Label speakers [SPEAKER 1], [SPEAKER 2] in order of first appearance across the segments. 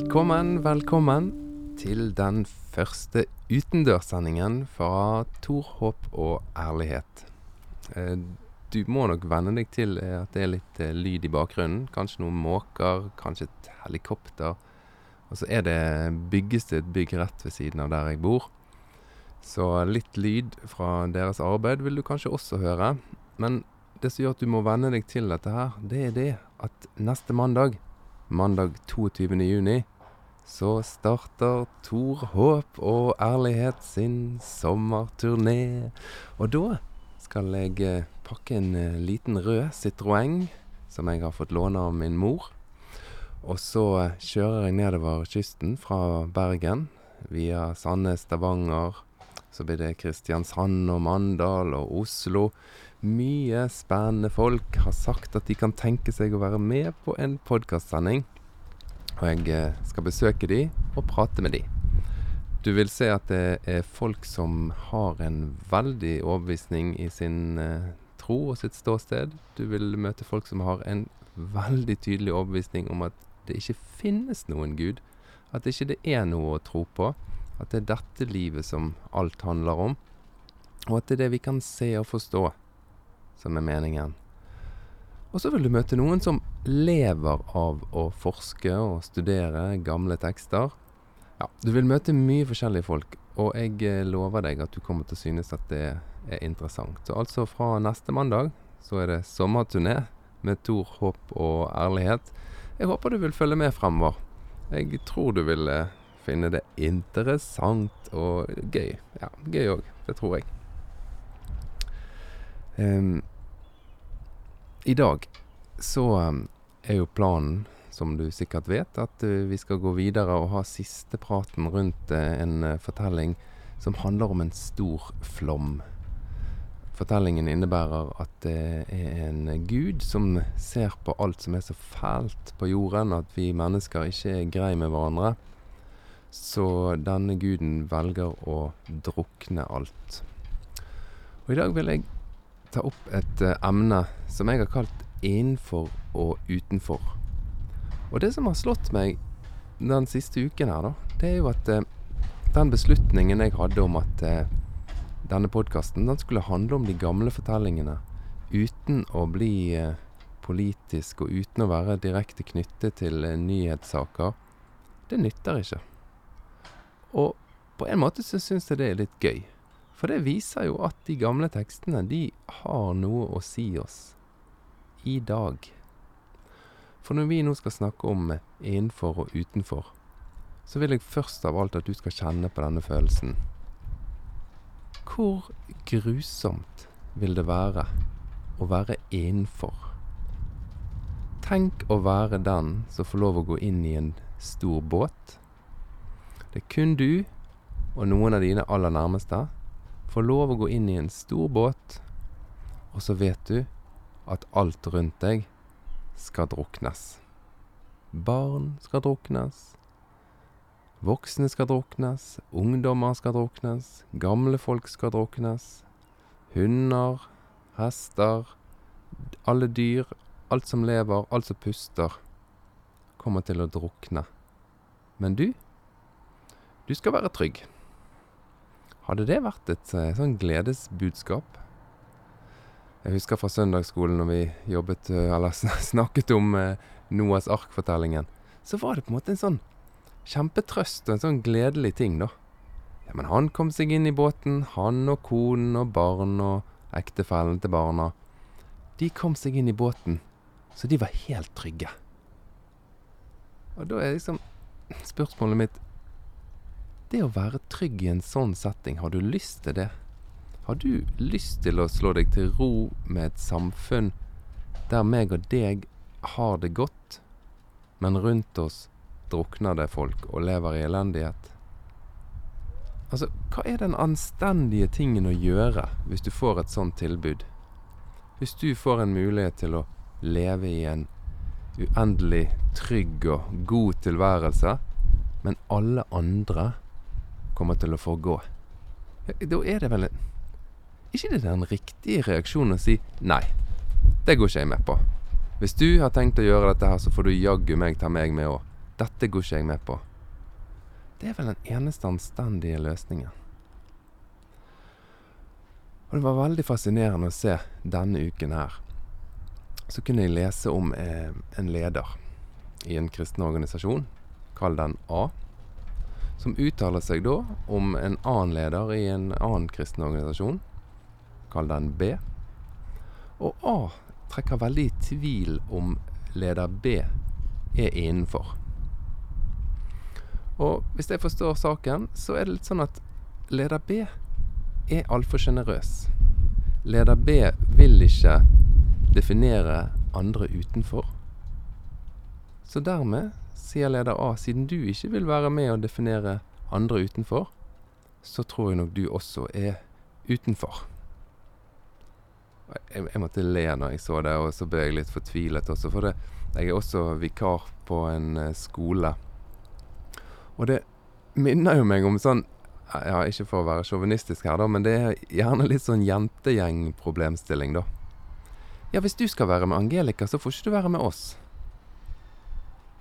[SPEAKER 1] Velkommen, velkommen til den første utendørssendingen fra Tor, håp og ærlighet. Eh, Du må nok venne deg til eh, at det er litt eh, lyd i bakgrunnen. Kanskje noen måker, kanskje et helikopter. Og så er det bygges det et bygg rett ved siden av der jeg bor. Så litt lyd fra deres arbeid vil du kanskje også høre. Men det som gjør at du må venne deg til dette her, det er det at neste mandag, mandag 22. juni, så starter Tor Håp og Ærlighet sin sommerturné. Og da skal jeg eh, pakke en eh, liten rød Citroën som jeg har fått låne av min mor. Og så eh, kjører jeg nedover kysten fra Bergen via Sandnes, Stavanger. Så blir det Kristiansand og Mandal og Oslo. Mye spennende folk har sagt at de kan tenke seg å være med på en podkastsending. Og jeg eh, skal besøke de og prate med de. Du vil se at det er folk som har en veldig overbevisning i sin eh, tro og sitt ståsted. Du vil møte folk som har en veldig tydelig overbevisning om at det ikke finnes noen Gud. At det ikke er noe å tro på. At det er dette livet som alt handler om. Og at det er det vi kan se og forstå som er meningen. Og så vil du møte noen som lever av å forske og studere gamle tekster. Ja, du vil møte mye forskjellige folk, og jeg eh, lover deg at du kommer til å synes at det er interessant. Så altså fra neste mandag så er det sommerturné med Tor, håp og ærlighet. Jeg håper du vil følge med fremover. Jeg tror du vil eh, finne det interessant og gøy. Ja, gøy òg. Det tror jeg. Em, I dag så um, er jo planen, som du sikkert vet, at uh, vi skal gå videre og ha siste praten rundt uh, en uh, fortelling som handler om en stor flom. Fortellingen innebærer at det er en gud som ser på alt som er så fælt på jorden, at vi mennesker ikke er grei med hverandre. Så denne guden velger å drukne alt. Og i dag vil jeg ta opp et eh, emne som jeg har kalt 'innenfor og utenfor'. Og det som har slått meg den siste uken her, da, det er jo at eh, den beslutningen jeg hadde om at eh, denne podkasten den skulle handle om de gamle fortellingene uten å bli eh, politisk og uten å være direkte knyttet til eh, nyhetssaker, det nytter ikke. Og på en måte så syns jeg det er litt gøy. For det viser jo at de gamle tekstene, de har noe å si oss i dag. For når vi nå skal snakke om eh, innenfor og utenfor, så vil jeg først av alt at du skal kjenne på denne følelsen. Hvor grusomt vil det være å være innenfor? Tenk å være den som får lov å gå inn i en stor båt. Det er kun du og noen av dine aller nærmeste får lov å gå inn i en stor båt, og så vet du at alt rundt deg skal druknes. Barn skal druknes. Voksne skal druknes. Ungdommer skal druknes. Gamle folk skal druknes. Hunder, hester, alle dyr, alt som lever, alt som puster, kommer til å drukne. Men du, du skal være trygg. Hadde det vært et eh, sånn gledesbudskap? Jeg husker fra søndagsskolen når vi jobbet, eh, eller snakket om eh, Noas ark-fortellingen. Så var det på en måte en sånn kjempetrøst og en sånn gledelig ting, da. Ja, men han kom seg inn i båten, han og konen og barn og ektefellen til barna. De kom seg inn i båten, så de var helt trygge. Og da er liksom spørsmålet mitt Det å være trygg i en sånn setting, har du lyst til det? Har du lyst til å slå deg til ro med et samfunn der meg og deg har det godt, men rundt oss drukner det folk og lever i elendighet? Altså, hva er den anstendige tingen å gjøre hvis du får et sånt tilbud? Hvis du får en mulighet til å leve i en uendelig trygg og god tilværelse, men alle andre kommer til å få gå. Da er det vel en ikke det den riktige reaksjonen å si nei, det går ikke jeg med på. Hvis du har tenkt å gjøre dette her, så får du jaggu meg ta meg med òg. Dette går ikke jeg med på. Det er vel den eneste anstendige løsningen. Og det var veldig fascinerende å se denne uken her. Så kunne jeg lese om eh, en leder i en kristen organisasjon, kall den A, som uttaler seg da om en annen leder i en annen kristen organisasjon, kall den B. Og A trekker veldig i tvil om leder B er innenfor. Og hvis jeg forstår saken, så er det litt sånn at leder B er altfor sjenerøs. Leder B vil ikke definere andre utenfor. Så dermed sier leder A, siden du ikke vil være med å definere andre utenfor, så tror jeg nok du også er utenfor. Jeg, jeg måtte le når jeg så det, og så ble jeg litt fortvilet også. For det, jeg er også vikar på en uh, skole og det minner jo meg om sånn Ja, ikke for å være sjåvinistisk her, da, men det er gjerne litt sånn jentegjengproblemstilling, da. Ja, hvis du skal være med Angelica, så får ikke du være med oss.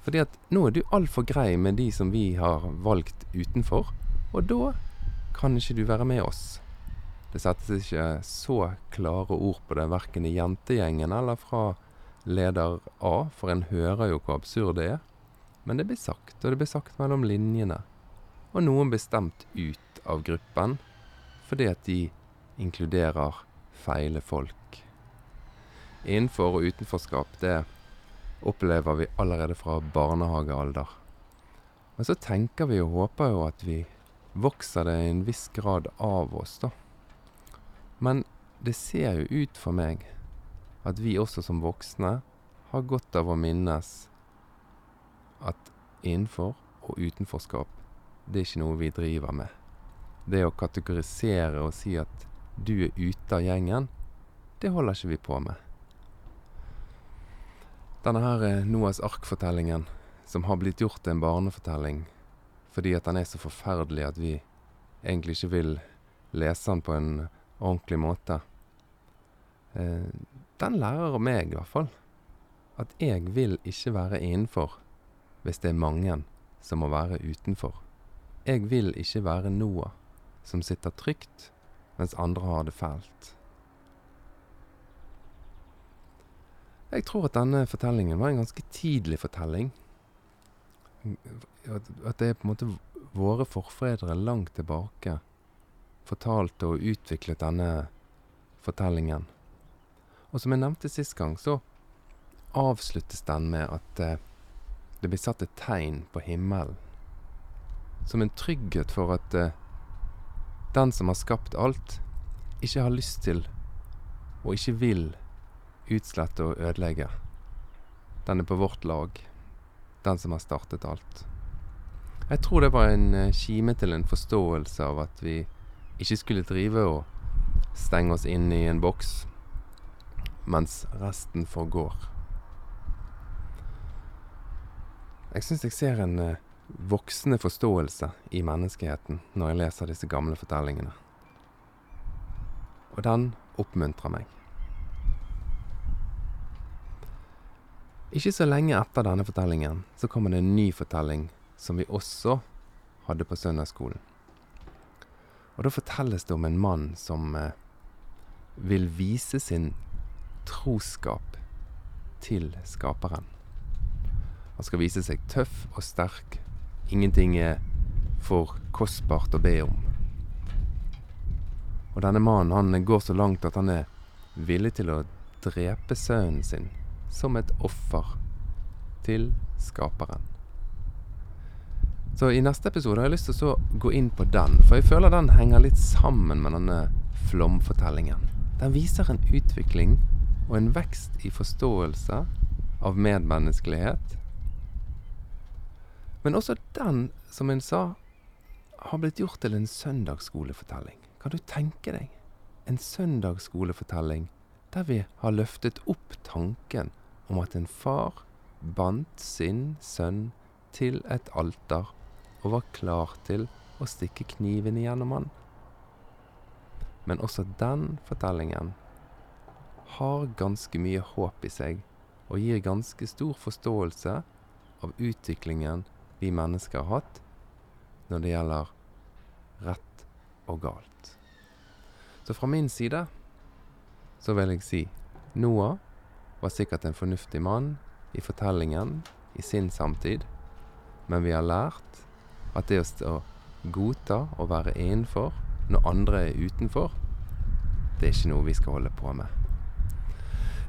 [SPEAKER 1] Fordi at nå er du altfor grei med de som vi har valgt utenfor, og da kan ikke du være med oss. Det settes ikke så klare ord på det, verken i jentegjengen eller fra leder A, for en hører jo hvor absurd det er. Men det blir sagt, og det blir sagt mellom linjene. Og noen blir stemt ut av gruppen fordi at de inkluderer feile folk. Innenfor og utenforskap, det opplever vi allerede fra barnehagealder. Men så tenker vi og håper jo at vi vokser det i en viss grad av oss, da. Men det ser jo ut for meg at vi også som voksne har godt av å minnes at innenfor og utenforskap, det er ikke noe vi driver med. Det å kategorisere og si at du er ute av gjengen, det holder ikke vi på med. Denne her eh, Noas ark-fortellingen, som har blitt gjort til en barnefortelling fordi at den er så forferdelig at vi egentlig ikke vil lese den på en ordentlig måte, eh, den lærer meg i hvert fall at jeg vil ikke være innenfor hvis det er mange som må være utenfor. Jeg vil ikke være Noah, som sitter trygt mens andre har det fælt. Jeg tror at denne fortellingen var en ganske tidlig fortelling. At det er på en måte våre forfedre langt tilbake fortalte og utviklet denne fortellingen. Og som jeg nevnte sist gang, så avsluttes den med at eh, det blir satt et tegn på himmelen. Som en trygghet for at uh, den som har skapt alt, ikke har lyst til og ikke vil utslette og ødelegge. Den er på vårt lag, den som har startet alt. Jeg tror det var en uh, kime til en forståelse av at vi ikke skulle drive og stenge oss inn i en boks mens resten forgår. Jeg syns jeg ser en uh, voksende forståelse i menneskeheten når jeg leser disse gamle fortellingene. Og den oppmuntrer meg. Ikke så lenge etter denne fortellingen så kommer det en ny fortelling som vi også hadde på søndagsskolen. Og da fortelles det om en mann som eh, vil vise sin troskap til Skaperen. Han skal vise seg tøff og sterk. Ingenting er for kostbart å be om. Og denne mannen han går så langt at han er villig til å drepe sønnen sin som et offer til skaperen. Så i neste episode har jeg lyst til å gå inn på den, for jeg føler den henger litt sammen med denne flomfortellingen. Den viser en utvikling og en vekst i forståelse av medmenneskelighet men også den, som en sa, har blitt gjort til en søndagsskolefortelling. Kan du tenke deg? En søndagsskolefortelling der vi har løftet opp tanken om at en far bandt sin sønn til et alter og var klar til å stikke kniven igjennom han. Men også den fortellingen har ganske mye håp i seg, og gir ganske stor forståelse av utviklingen vi mennesker har hatt når det gjelder rett og galt. Så fra min side så vil jeg si Noah var sikkert en fornuftig mann i fortellingen i sin samtid, men vi har lært at det å godta og være innenfor når andre er utenfor, det er ikke noe vi skal holde på med.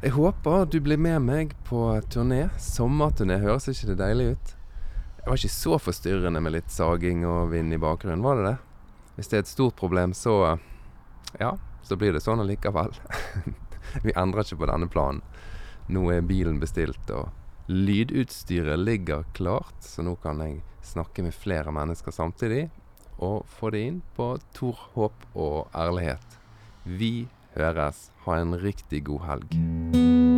[SPEAKER 1] Jeg håper du blir med meg på turné. Sommerturné, høres ikke det deilig ut? Det var ikke så forstyrrende med litt saging og vind i bakgrunnen, var det det? Hvis det er et stort problem, så ja, så blir det sånn allikevel. Vi endrer ikke på denne planen. Nå er bilen bestilt, og lydutstyret ligger klart, så nå kan jeg snakke med flere mennesker samtidig og få det inn på Tor Håp og Ærlighet. Vi høres. Ha en riktig god helg.